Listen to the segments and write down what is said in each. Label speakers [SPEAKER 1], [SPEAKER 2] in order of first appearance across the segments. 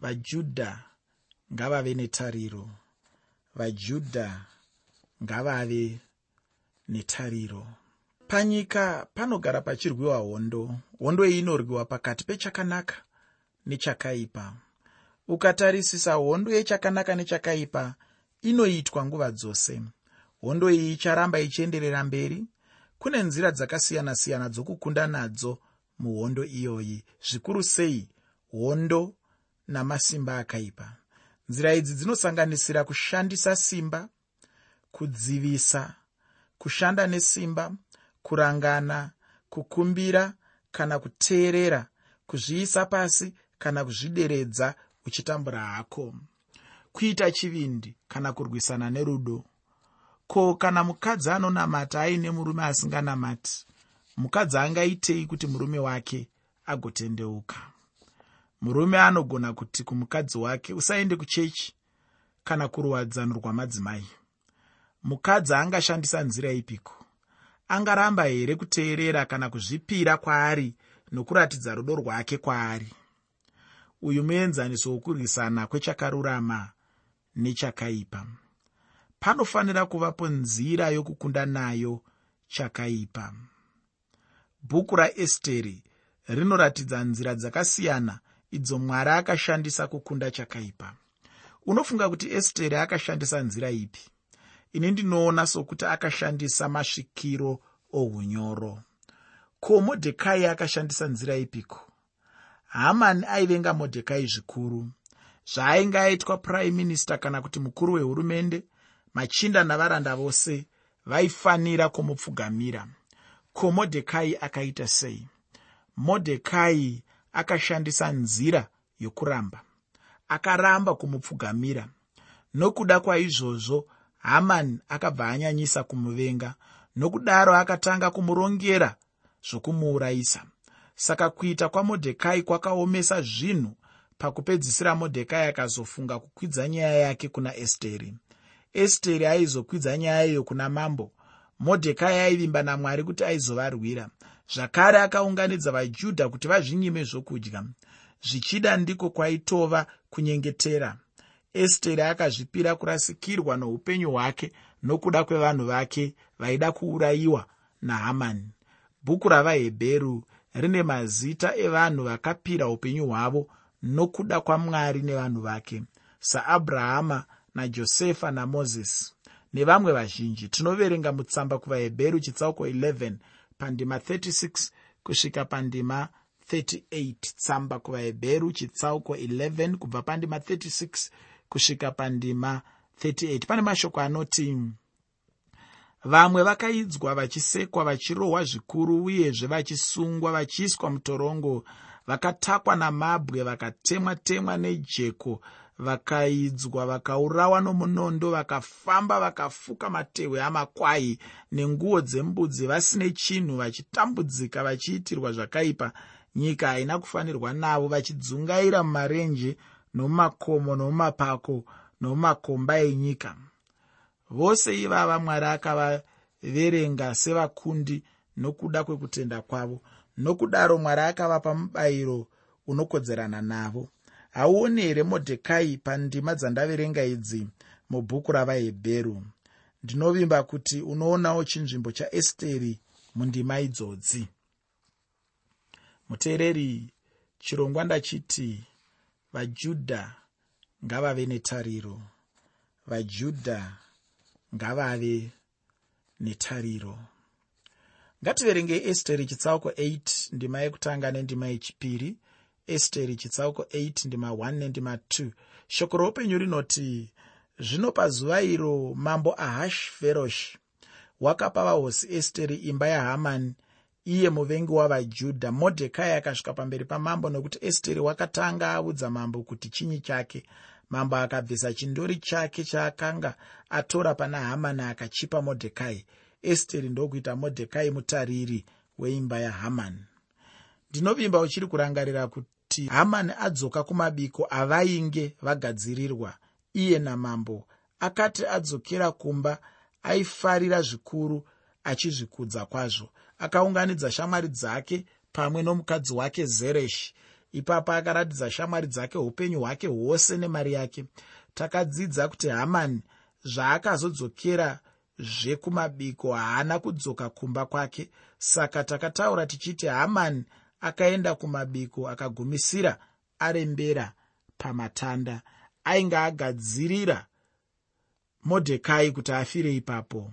[SPEAKER 1] vajudha ngavave netariro. Vajudha ngavave netariro. Panyika panogara pachirwiwa hondo. Hondo iyi inorwiwa pakati pechakanaka nechakaipa. Ukatarisisa hondo yechakanaka nechakaipa inoitwa nguva dzose. Hondo iyi icharamba ichienderera mberi. Kune nzira dzakasiyana-siyana dzokukunda nadzo muhondo iyoyi. Zvikuru sei? Hondo namasimba akaipa. Nzira idzi dzinosanganisira kushandisa simba kudzivisa kushanda nesimba kurangana kukumbira kana kuteerera kuzviisa pasi kana kuzvideredza uchitambura hako. Kuita chivindi kana kurwisana nerudo. Ko kana mukadzi anonamata aine murume asinganamati mukadzi angaitei kuti murume wake agotendeuka murume anogona kuti kumukadzi wake usaende kuchechi kana kuruwadzano rwamadzimai mukadzi angashandisa nzira ipiko? Angaramba here kuteerera kana kuzvipira kwaari nokuratidza rudo rwake kwaari? Uyu muenzaniso wokurwisana kwechakarurama nechakaipa. Panofanira kuvapo nzira yokukunda nayo chakaipa. Bhuku raesteri rinoratidza nzira dzakasiyana idzo mwari akashandisa kukunda chakaipa. Unofunga kuti esteri akashandisa nzira ipi? Ini ndinoona sokuti akashandisa masvikiro ounyoro. Ko modhekai akashandisa nzira ipiko? Hamani aivenga modhekai zvikuru. Zvaainge aitwa prime minista kana kuti mukuru wehurumende machinda navaranda vose vaifanira kumupfugamira. Ko modhekai akaita sei? Modhekai akashandisa nzira yokuramba. Akaramba kumupfugamira. Nokuda kwaizvozvo hamani akabva anyanyisa kumuvenga nokudaro akatanga kumurongera zvokumuurayisa. Saka kuita kwamodhekai kwakaomesa zvinhu pakupedzisira modhekai akazofunga kukwidza nyaya yake kuna esteri. Esteri aizokwidza nyaya iyo kuna mambo. Modhekai aivimba namwari kuti aizovarwira zvakare akaunganidza vajudha kuti vazvinyime zvokudya. Zvichida ndiko kwaitova kunyengetera. Esteri akazvipira kurasikirwa noupenyu hwake nokuda kwevanhu vake vaida kuurayiwa nahamani. Bhuku ravahebheru rine mazita evanhu vakapira upenyu hwavo nokuda kwamwari nevanhu vake saabrahama najosefa namozisi nevamwe vazhinji. Tinoverenga mutsamba kuvahebheru chitsauko 11 pandima 36 kusvika pandima 38 tsamba kuvahebheru chitsauko 11 kubva pandima 36 kusvika pandima 38 pane mashoko anoti vamwe vakaidzwa vachisekwa vachirohwa zvikuru uyezve vachisungwa vachiiswa mutorongo vakatakwa namabwe vakatemwa-temwa nejeko vakaidzwa vakaurawa nomunondo vakafamba vakafuka matehwe amakwai nenguo dzembudzi vasine chinhu vachitambudzika vachiitirwa zvakaipa. Nyika haina kufanirwa navo vachidzungaira mumarenje nomumakomo nomumapako nomumakomba enyika. Vose ivava mwari akavaverenga sevakundi nokuda kwekutenda kwavo. Nokudaro mwari akavapa mubayiro unokodzerana navo hauoni here modhekai pandima dzandaverenga idzi? Mubhuku ravahebheru. Ndinovimba kuti unoonawo chinzvimbo chaesteri mundima idzodzi. Muteereri chirongwa ndachiti vajudha ngavave netariro. Vajudha ngavave netariro. Ngativerenge esteri chitsauko 8 ndima yekutanga nendima yechipiri esteri chitsauko 8 ndima 1 nendima 2 shoko roupenyu rinoti zvino pazuva iro mambo ahashveroshi wakapa vahosi esteri imba yahamani iye muvengi wavajudha. Modhekai akasvika pamberi pamambo nokuti esteri wakatanga audza mambo kuti chinyi chake. Mambo akabvisa chindori chake chaakanga atora pana hamani akachipa modhekai. Esteri ndokuita modhekai mutariri weimba yahamani ndinovimba uchiri kurangarira kuti hamani adzoka kumabiko avainge vagadzirirwa. Iye namambo akati adzokera kumba aifarira zvikuru achizvikudza kwazvo. Akaunganidza shamwari dzake pamwe nomukadzi wake zereshi. Ipapo akaratidza shamwari dzake upenyu hwake hwose nemari yake. Takadzidza kuti hamani zvaakazodzokera zvekumabiko haana kudzoka kumba kwake. Saka takataura tichiti hamani akaenda kumabiko akagumisira arembera pamatanda ainge agadzirira modhekai kuti afire ipapo.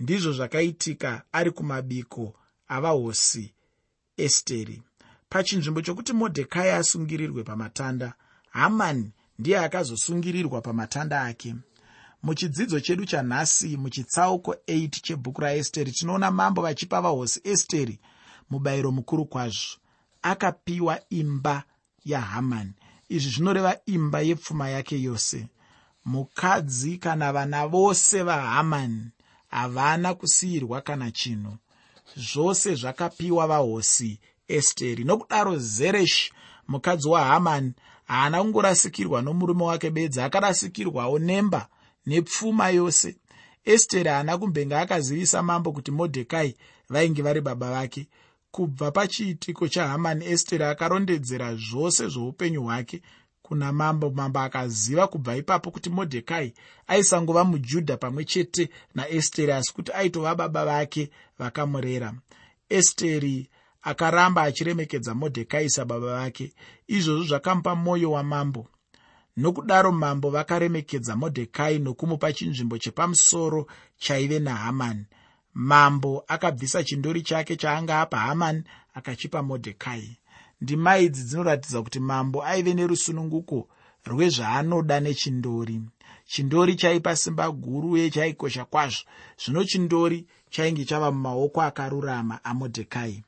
[SPEAKER 1] Ndizvo zvakaitika ari kumabiko avahosi esteri. Pachinzvimbo chokuti modhekai asungirirwe pamatanda hamani ndiye akazosungirirwa pamatanda ake. Muchidzidzo chedu chanhasi muchitsauko 8 chebhuku raesteri tinoona mambo vachipa vahosi esteri mubayiro mukuru kwazvo akapiwa imba yahamani izvi zvinoreva imba yepfuma yake yose. Mukadzi kana vana vose vahamani havana kusiyirwa kana chinhu. Zvose zvakapiwa vahosi esteri nokudaro zereshi mukadzi wahamani haana kungorasikirwa nomurume wake bedzi akarasikirwawo nemba nepfuma yose. Esteri haana kumbenge akazivisa mambo kuti modhekai vainge vari baba vake kubva pachiitiko chahamani esteri akarondedzera zvose zvoupenyu hwake kuna mambo. Mambo akaziva kubva ipapo kuti modhekai aisangova mujudha pamwe chete naesteri asi kuti aitova baba vake vakamurera. Esteri akaramba achiremekedza modhekai sababa vake. Izvozvo zvakamupa mwoyo wamambo. Nokudaro mambo vakaremekedza modhekai nokumupa chinzvimbo chepamusoro chaive nahamani mambo akabvisa chindori chake chaanga apa hamani akachipa modhekai. Ndima idzi dzinoratidza kuti mambo aive nerusununguko rwezvaanoda nechindori. Chindori chaipa simba guru uye chaikosha kwazvo. Zvino chindori chainge chava mumaoko akarurama amodhekai.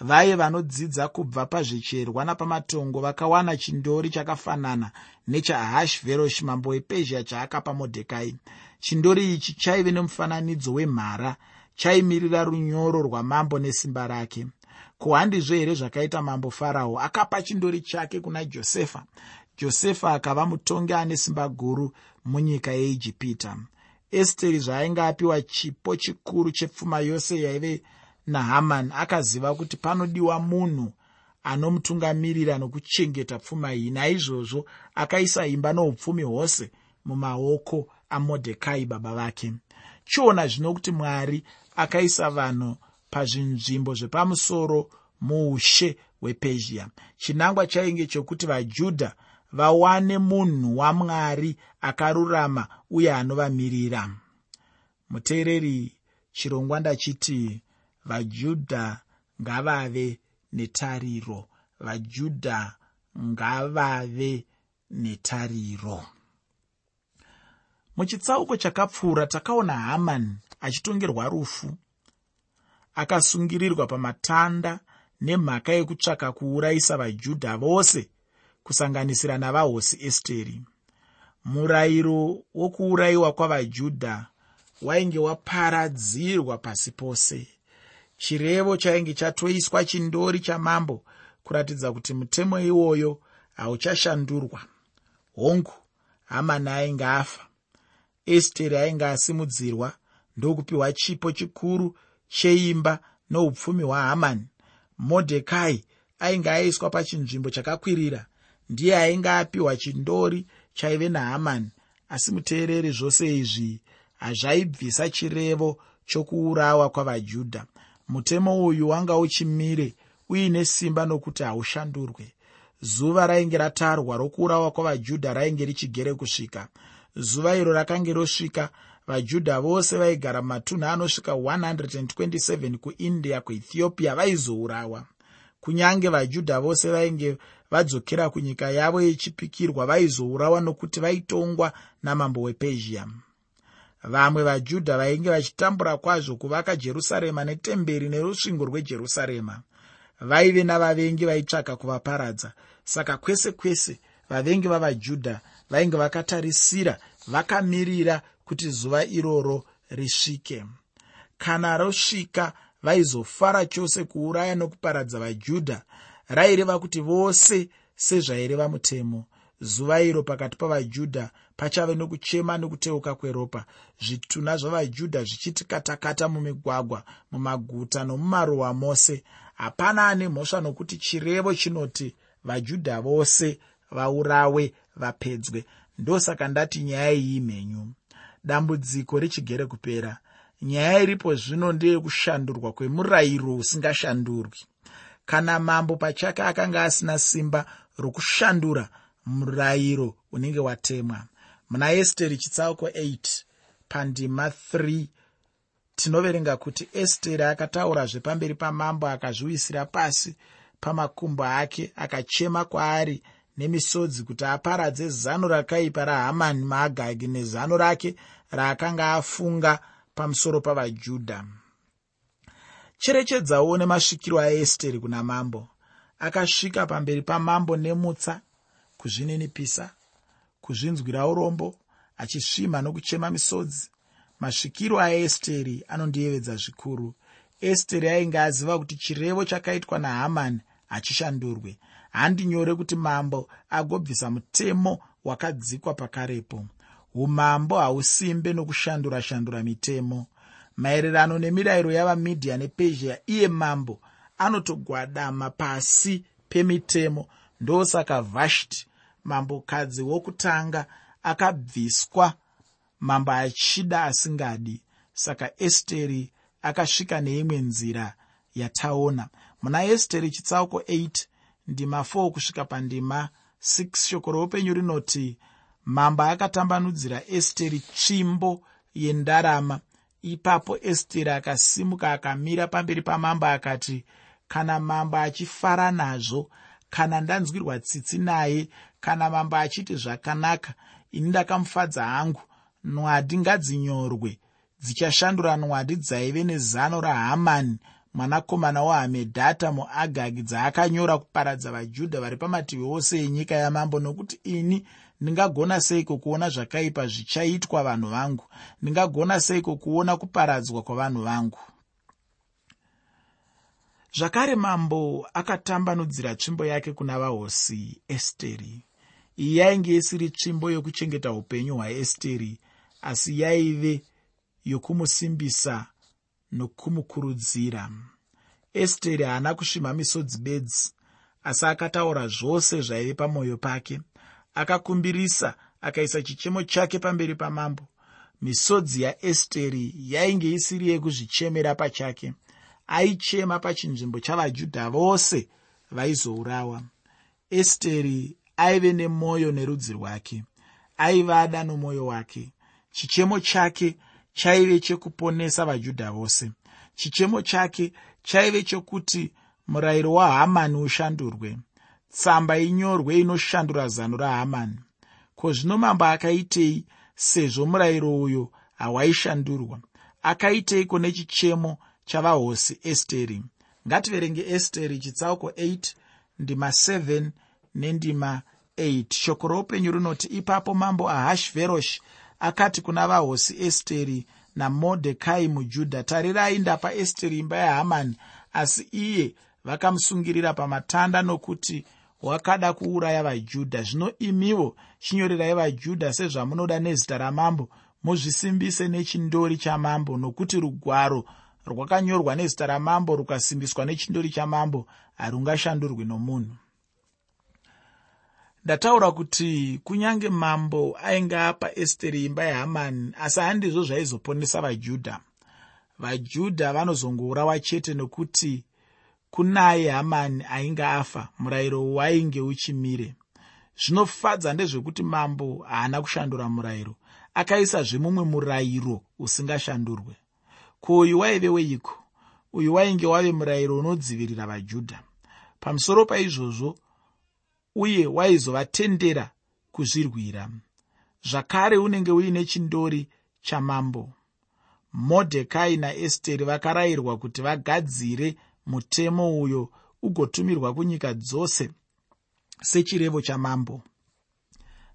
[SPEAKER 1] Vaiye vanodzidza kubva pazvicherwa napamatongo vakawana chindori chakafanana nechahashveroshi mambo wepezhia chaakapa modhekai. Chindori ichi chaive nemufananidzo wemhara chaimirira runyoro rwamambo nesimba rake. Kuhandizvo here zvakaita mambo farao? Akapa chindori chake kuna josefa. Josefa akava mutongi ane simba guru munyika yeijipita. Esteri zvaainge apiwa chipo chikuru chepfuma yose yaive nahamani akaziva kuti panodiwa munhu anomutungamirira nokuchengeta pfuma iyi. Naizvozvo akaisa imba noupfumi hwose mumaoko amodhekai baba vake. Chiona zvino kuti mwari akaisa vanhu pazvinzvimbo zvepamusoro muushe hwepezhia. Chinangwa chainge chokuti vajudha vawane munhu wamwari akarurama uye anovamirira. Muteereri chirongwa ndachiti vajudha ngavave netariro. Vajudha ngavave netariro. Muchitsauko chakapfuura takaona hamani achitongerwa rufu akasungirirwa pamatanda nemhaka yekutsvaka kuurayisa vajudha vose kusanganisira navahosi esteri. Murayiro wokuurayiwa kwavajudha wainge waparadzirwa pasi pose. Chirevo chainge chatoiswa chindori chamambo kuratidza kuti mutemo iwoyo hauchashandurwa. Hongu hamani ainge afa esteri ainge asimudzirwa ndokupiwa chipo chikuru cheimba noupfumi hwahamani modhekai ainge aiswa pachinzvimbo chakakwirira. Ndiye ainge apiwa chindori chaive nahamani asi muteereri zvose izvi hazvaibvisa chirevo chokuurawa kwavajudha. Mutemo uyu wanga uchimire uine simba nokuti haushandurwe. Zuva rainge ratarwa rokuurawa kwavajudha rainge richigere kusvika. Zuva iro rakange rosvika vajudha vose vaigara mumatunhu anosvika 127 kuindia kuethiopia vaizourawa. Kunyange vajudha vose vainge vadzokera kunyika yavo yechipikirwa vaizourawa nokuti vaitongwa namambo wepezhia. Vamwe vajudha vainge vachitambura kwazvo kuvaka jerusarema netemberi nerusvingo rwejerusarema. Vaive navavengi vaitsvaka kuvaparadza. Saka kwese kwese vavengi vavajudha vainge vakatarisira vakamirira kuti zuva iroro risvike. Kana rosvika vaizofara chose kuuraya nokuparadza vajudha. Raireva kuti vose sezvaireva mutemo. Zuva iro pakati pavajudha pachave nokuchema nokuteuka kweropa. Zvituna zvavajudha zvichiti katakata mumigwagwa mumaguta nomumaruwa mose. Hapana ane mhosva nokuti chirevo chinoti vajudha vose vaurawe vapedzwe. Ndosaka ndati nyaya iyi mhenyu dambudziko richigere kupera. Nyaya iripo zvino ndeyekushandurwa kwemurayiro usingashandurwi. Kana mambo pachake akanga asina simba rokushandura murayiro unenge watemwa. Muna esteri chitsauko 8 pandima 3 tinoverenga kuti esteri akataurazve pamberi pamambo akazviwisira pasi pamakumbo ake akachema kwaari nemisodzi kuti aparadze zano rakaipa rahamani maagagi nezano rake raakanga afunga pamusoro pavajudha cherechedzawo nemasvikiro aesteri kuna mambo. Akasvika pamberi pamambo nemutsa kuzvininipisa kuzvinzwira urombo achisvimha nokuchema misodzi. Masvikiro aesteri anondiyevedza zvikuru. Esteri ainge aziva kuti chirevo chakaitwa nahamani hachishandurwe handi nyore kuti mambo agobvisa mutemo wakadzikwa pakarepo. Umambo hausimbe nokushandura-shandura mitemo. Maererano nemirayiro yavamidhia nepezhia iye mambo anotogwadama pasi pemitemo ndosaka vhashti mambokadzi wokutanga akabviswa mambo achida asingadi. Saka esteri akasvika neimwe nzira yataona. Muna esteri chitsauko 8 ndima 4 kusvika pandima 6 shoko roupenyu rinoti mambo akatambanudzira esteri tsvimbo yendarama. Ipapo esteri akasimuka akamira pamberi pamambo akati kana mambo achifara nazvo kana ndanzwirwa tsitsi naye kana mambo achiti zvakanaka ini ndakamufadza hangu. Nwadi ngadzinyorwe. Dzichashandura nwadi dzaive nezano rahamani mwanakomana wahamedhata muagagi dzaakanyora kuparadza vajudha vari pamativi ose enyika yamambo nokuti ini ndingagona seiko kuona zvakaipa zvichaitwa vanhu vangu? Ndingagona seiko kuona kuparadzwa kwavanhu vangu? Zvakare mambo akatambanudzira tsvimbo yake kuna vahosi esteri. Iyi yainge isiri tsvimbo yokuchengeta upenyu hwaesteri asi yaive yokumusimbisa nokumukurudzira. Esteri haana kusvima misodzi bedzi asi akataura zvose zvaive pamwoyo pake. Akakumbirisa akaisa chichemo chake pamberi pamambo. Misodzi yaesteri yainge isiri yekuzvichemera pachake. Aichema pachinzvimbo chavajudha vose vaizourawa. Esteri aive nemwoyo nerudzi rwake. Aivada nomwoyo wake. Chichemo chake chaive chekuponesa vajudha vose. Chichemo chake chaive chokuti murayiro wahamani ushandurwe. Tsamba inyorwe inoshandura zano rahamani ko zvino mambo akaitei sezvo murayiro uyo hawaishandurwa? Akaiteiko nechichemo chavahosi esteri? Ngativerenge esteri chitsauko 8 ndima 7 nendima 8 shoko roupenyu rinoti ipapo mambo ahashveroshi akati kuna vahosi esteri namodhekai mujudha tarirai ndapa esteri imba yahamani asi iye vakamusungirira pamatanda nokuti wakada kuuraya vajudha. Zvino imiwo chinyorerai vajudha sezvamunoda nezita ramambo muzvisimbise nechindori chamambo nokuti rugwaro rwakanyorwa nezita ramambo rukasimbiswa nechindori chamambo harungashandurwi nomunhu ndataura kuti kunyange mambo ainge apa esteri imba yahamani asi handizvo zvaizoponesa vajudha. Vajudha vanozongourawa chete nokuti kunaye hamani ainge afa murayiro wainge uchimire. Zvinofadza ndezvekuti mambo haana kushandura murayiro akaisazve mumwe murayiro usingashandurwe. Ko uyu waive weiko? Uyu wainge wave murayiro unodzivirira vajudha. Pamusoro paizvozvo uye waizovatendera kuzvirwira. Zvakare unenge uine chindori chamambo. Modhekai naesteri vakarayirwa kuti vagadzire mutemo uyo ugotumirwa kunyika dzose sechirevo chamambo.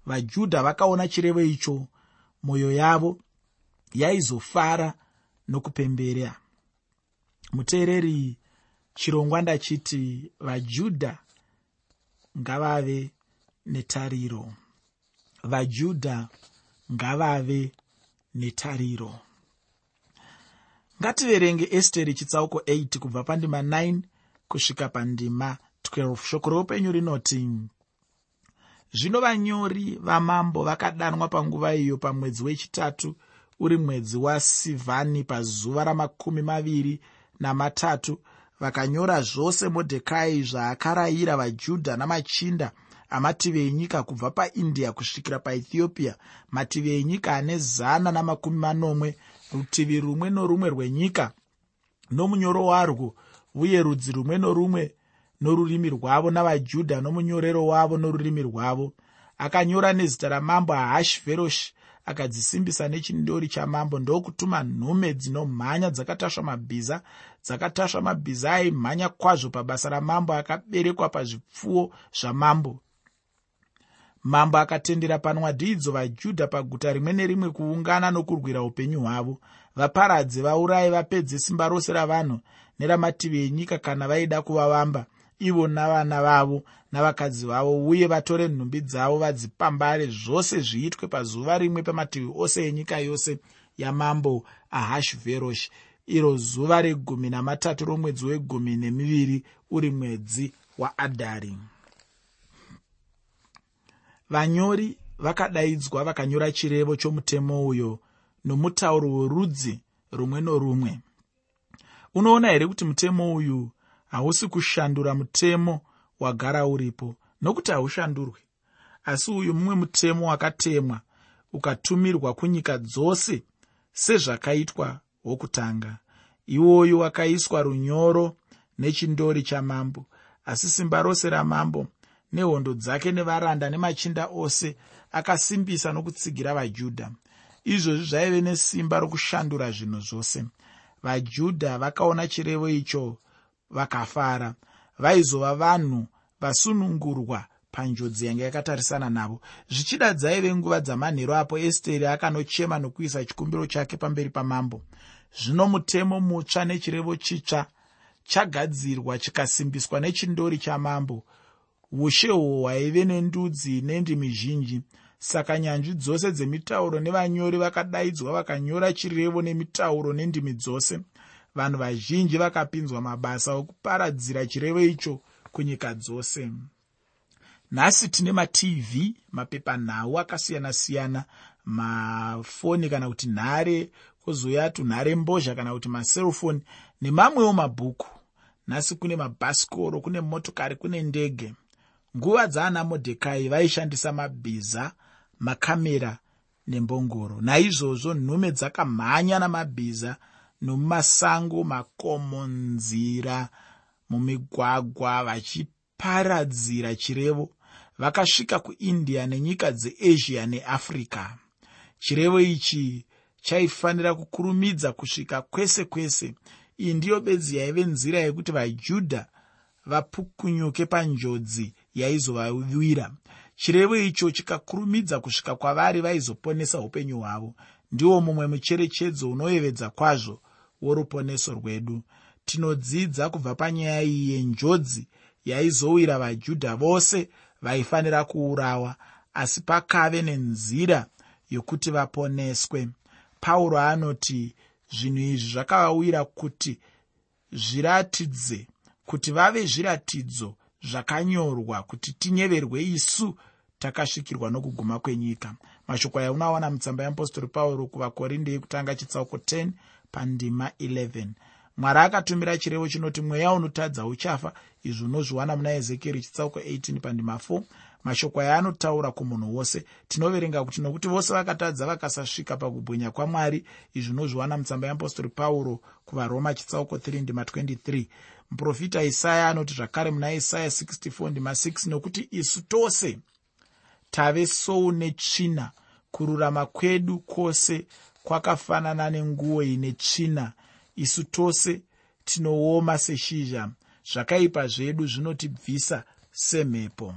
[SPEAKER 1] Vajudha vakaona chirevo icho mwoyo yavo yaizofara nokupembera muteereri chirongwa ndachiti vajudha ngavave netariro. Vajudha ngavave netariro. Ngativerenge esteri chitsauko 8 kubva pandima 9 kusvika pandima 12 shoko roupenyu rinoti zvino vanyori vamambo vakadanwa panguva iyo pamwedzi wechitatu uri mwedzi wasivhani pazuva ramakumi maviri namatatu vakanyora zvose modhekai zvaakarayira vajudha namachinda amativi enyika kubva paindia kusvikira paethiopia mativi enyika ane zana namakumi manomwe rutivi rumwe norumwe rwenyika nomunyoro warwo uye rudzi rumwe norumwe norurimi rwavo navajudha nomunyorero wavo norurimi rwavo. Akanyora nezita ramambo ahashveroshi akadzisimbisa nechindori chamambo ndokutuma nhume dzinomhanya dzakatasva mabhiza dzakatasva mabhiza aimhanya kwazvo pabasa ramambo akaberekwa pazvipfuwo zvamambo. Mambo akatendera panwadhi idzo vajudha paguta rimwe nerimwe kuungana nokurwira upenyu hwavo. Vaparadze vaurayi vapedze simba rose ravanhu neramativi enyika kana vaida kuvavamba ivo navana vavo navakadzi vavo uye vatore nhumbi dzavo vadzipambare. Zvose zviitwe pazuva rimwe pamativi ose enyika yose yamambo ahashveroshi iro zuva regumi namatatu romwedzi wegumi nemiviri uri mwedzi waadhari vanyori vakadaidzwa vakanyora chirevo chomutemo uyo nomutauro werudzi rumwe norumwe. Unoona here kuti mutemo uyu hausi kushandura mutemo wagara uripo? Nokuti haushandurwi. Asi uyu mumwe mutemo wakatemwa ukatumirwa kunyika dzose sezvakaitwa wokutanga. Iwoyu wakaiswa runyoro nechindori chamambo asi simba rose ramambo nehondo dzake nevaranda nemachinda ose akasimbisa nokutsigira vajudha. Izvozvi zvaive nesimba rokushandura zvinhu zvose. Vajudha vakaona chirevo icho vakafara. Vaizova vanhu vasunungurwa panjodzi yanga yakatarisana navo. Zvichida dzaive nguva dzamanhero apo esteri akanochema nokuisa chikumbiro chake pamberi pamambo zvino mutemo mutsva nechirevo chitsva chagadzirwa chikasimbiswa nechindori chamambo ushe uhwo hwaive nendudzi nendimi zhinji. Saka nyanzvi dzose dzemitauro nevanyori vakadaidzwa vakanyora chirevo nemitauro nendimi dzose. Vanhu vazhinji vakapinzwa mabasa okuparadzira chirevo icho kunyika dzose. Nhasi tine matv mapepanhau akasiyana-siyana mafoni kana kuti nhare kwozouya tunhare mbozha kana kuti maserofoni nemamwewo mabhuku. Nhasi kune mabhasikoro kune motokari kune ndege. Nguva dzaana modhekai vaishandisa mabhiza makamera nembongoro. Naizvozvo nhume dzakamhanya namabhiza nomumasango makomo nzira mumigwagwa vachiparadzira chirevo. Vakasvika kuindia nenyika dzeasia neafrica chirevo ichi chaifanira kukurumidza kusvika kwese kwese. Iyi ndiyo bedzi yaive nzira yekuti vajudha vapukunyuke panjodzi yaizovawira. Chirevo icho chikakurumidza kusvika kwavari vaizoponesa upenyu hwavo. Ndiwo mumwe mucherechedzo unoyevedza kwazvo woruponeso rwedu. Tinodzidza kubva panyaya iyi yenjodzi yaizowira vajudha vose vaifanira kuurawa asi pakave nenzira yokuti vaponeswe pauro anoti zvinhu izvi zvakavawira kuti zviratidze kuti vave zviratidzo zvakanyorwa kuti tinyeverwe isu takasvikirwa nokuguma kwenyika. Mashoko aya unoawana mutsamba yeapostori pauro kuvakorinde yekutanga chitsauko 10 pandima 11 mwari akatumira chirevo chinoti mweya unotadza uchafa izvi unozviwana muna ezekieri chitsauko 18 pandima 4 mashoko aya anotaura kumunhu wose. Tinoverenga kuti nokuti vose vakatadza vakasasvika pakubwinya kwamwari izvi unozviwana mutsamba yeapostori pauro kuvaroma chitsauko 3 ndima 23 muprofita isaya anoti zvakare muna isaya 64 ndima 6 nokuti isu tose tave sou netsvina. Kururama kwedu kwose kwakafanana nenguo ine tsvina. Isu tose tinooma seshizha. Zvakaipa zvedu zvinotibvisa semhepo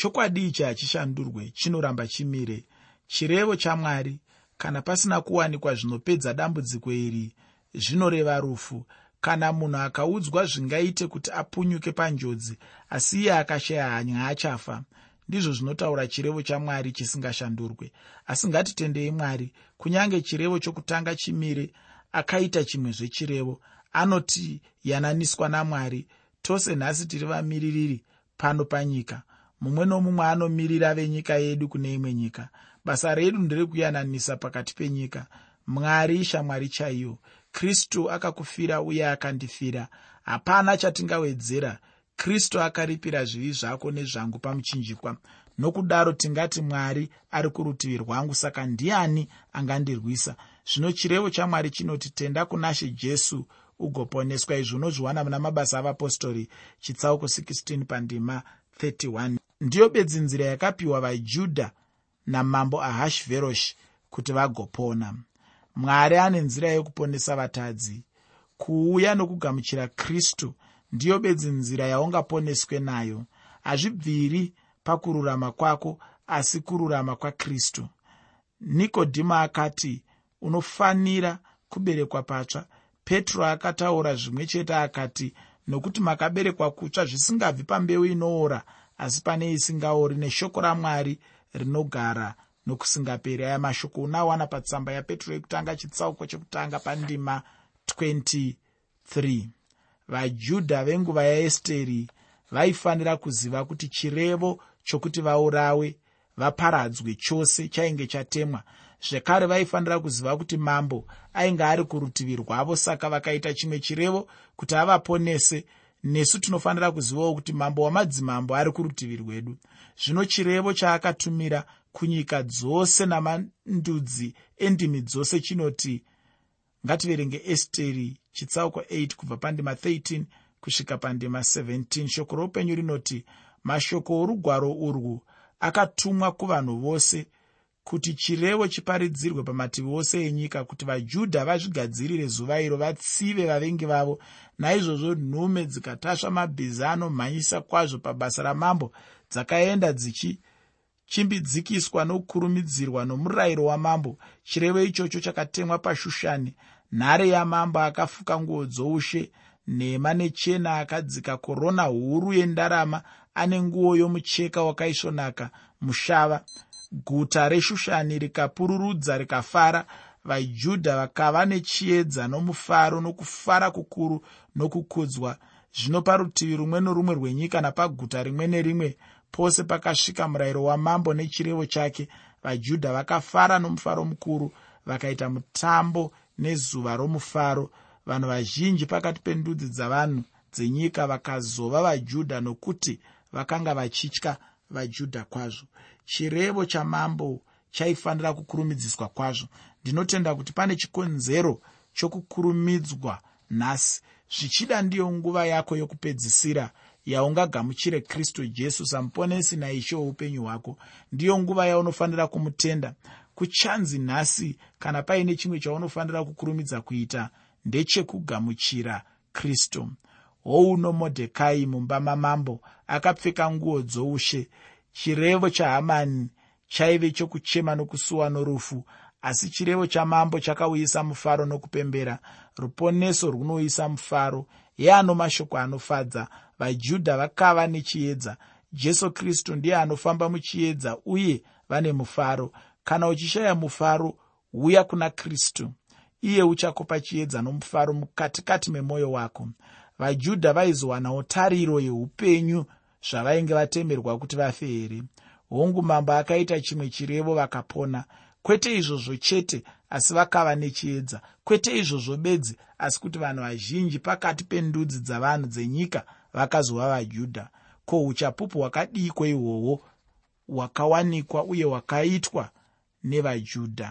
[SPEAKER 1] chokwadi ichi hachishandurwe chinoramba chimire. Chirevo chamwari kana pasina kuwanikwa zvinopedza dambudziko iri zvinoreva rufu. Kana munhu akaudzwa zvingaite kuti apunyuke panjodzi asi iye akashaya hanya achafa ndizvo zvinotaura chirevo chamwari chisingashandurwe. Asi ngatitendei mwari kunyange chirevo chokutanga chimire akaita chimwe zvechirevo. Anotiyananiswa namwari tose nhasi tiri vamiririri pano panyika mumwe nomumwe anomirira venyika yedu kune imwe nyika. Basa redu nderekuyananisa pakati penyika. Mwari ishamwari chaiyo kristu akakufira uye akandifira. Hapana chatingawedzera. Kristu akaripira zvivi zvako nezvangu pamuchinjikwa. Nokudaro tingati mwari ari kurutivi rwangu saka ndiani angandirwisa? Zvino chirevo chamwari chinoti tenda kuna she jesu ugoponeswa. Izvi unozviwana muna mabasa avapostori. Chitsauko 16 pandima 31 ndiyo bedzinzira yakapiwa vajudha namambo ahashveroshi kuti vagopona. Mwari ane nzira yokuponesa vatadzi. Kuuya nokugamuchira kristu ndiyo bedzinzira yaungaponeswe nayo. Hazvibviri pakururama kwako asi kururama kwakristu. Nikodhimo akati unofanira kuberekwa patsva. Petro akataura zvimwe chete akati nokuti makaberekwa kutsva zvisingabvi pambeu inoora asi pane isingaori neshoko ramwari rinogara nokusingaperi. Aya mashoko unawana patsamba yapetro yekutanga chitsauko chekutanga pandima 23 vajudha venguva yaesteri vaifanira kuziva kuti chirevo chokuti vaurawe vaparadzwe chose chainge chatemwa. Zvekare vaifanira kuziva kuti mambo ainge ari kurutivi rwavo saka vakaita chimwe chirevo kuti avaponese nesu tinofanira kuzivawo kuti mambo wamadzimambo ari kurutivi rwedu. Zvino chirevo chaakatumira kunyika dzose namandudzi endimi dzose chinoti ngativerenge esteri chitsauko 8 kubva pandima 13 kusvika pandima 17 shoko roupenyu rinoti mashoko orugwaro urwu akatumwa kuvanhu vose kuti chirevo chiparidzirwe pamativi ose enyika kuti vajudha vazvigadzirire zuva iro vatsive vavengi vavo. Naizvozvo nhume dzikatasva mabhiza anomhanyisa kwazvo pabasa ramambo dzakaenda dzichichimbidzikiswa nokukurumidzirwa nomurayiro wamambo. Chirevo ichocho chakatemwa pashushani. Nhare yamambo akafuka nguo dzoushe. Nhema nechena akadzika. Korona huru yendarama. Ane nguo yomucheka wakaisvonaka. Mushava guta reshushani rikapururudza rikafara. Vajudha vakava nechiedza nomufaro nokufara kukuru nokukudzwa. Zvino parutivi rumwe norumwe rwenyika napaguta rimwe nerimwe pose pakasvika murayiro wamambo nechirevo chake vajudha vakafara nomufaro mukuru vakaita mutambo nezuva romufaro. Vanhu vazhinji pakati pendudzi dzavanhu dzenyika vakazova vajudha nokuti vakanga vachitya vajudha kwazvo. Chirevo chamambo chaifanira kukurumidziswa kwazvo. Ndinotenda kuti pane chikonzero chokukurumidzwa nhasi. Zvichida ndiyo nguva yako yokupedzisira yaungagamuchire kristu jesu samuponesi naishe weupenyu hwako. Ndiyo nguva yaunofanira kumutenda. Kuchanzi nhasi kana paine chimwe chaunofanira kukurumidza kuita ndechekugamuchira kristu houno modhekai mumba mamambo akapfeka nguo dzoushe. Chirevo chahamani chaive chokuchema nokusuwa norufu asi chirevo chamambo chakauyisa mufaro nokupembera. Ruponeso runouyisa mufaro yeano mashoko anofadza. Vajudha vakava nechiedza. Jesu kristu ndiye anofamba muchiedza uye vane mufaro. Kana uchishaya mufaro uya kuna kristu. Iye uchakupa chiedza nomufaro mukatikati memwoyo wako vajudha vaizowanawo tariro yeupenyu zvavainge vatemerwa kuti vafe here? Hongu mambo akaita chimwe chirevo vakapona. Kwete izvozvo chete asi vakava nechiedza. Kwete izvozvo bedzi asi kuti vanhu vazhinji pakati pendudzi dzavanhu dzenyika vakazova vajudha. Ko uchapupu hwakadiko ihwohwo hwakawanikwa uye hwakaitwa nevajudha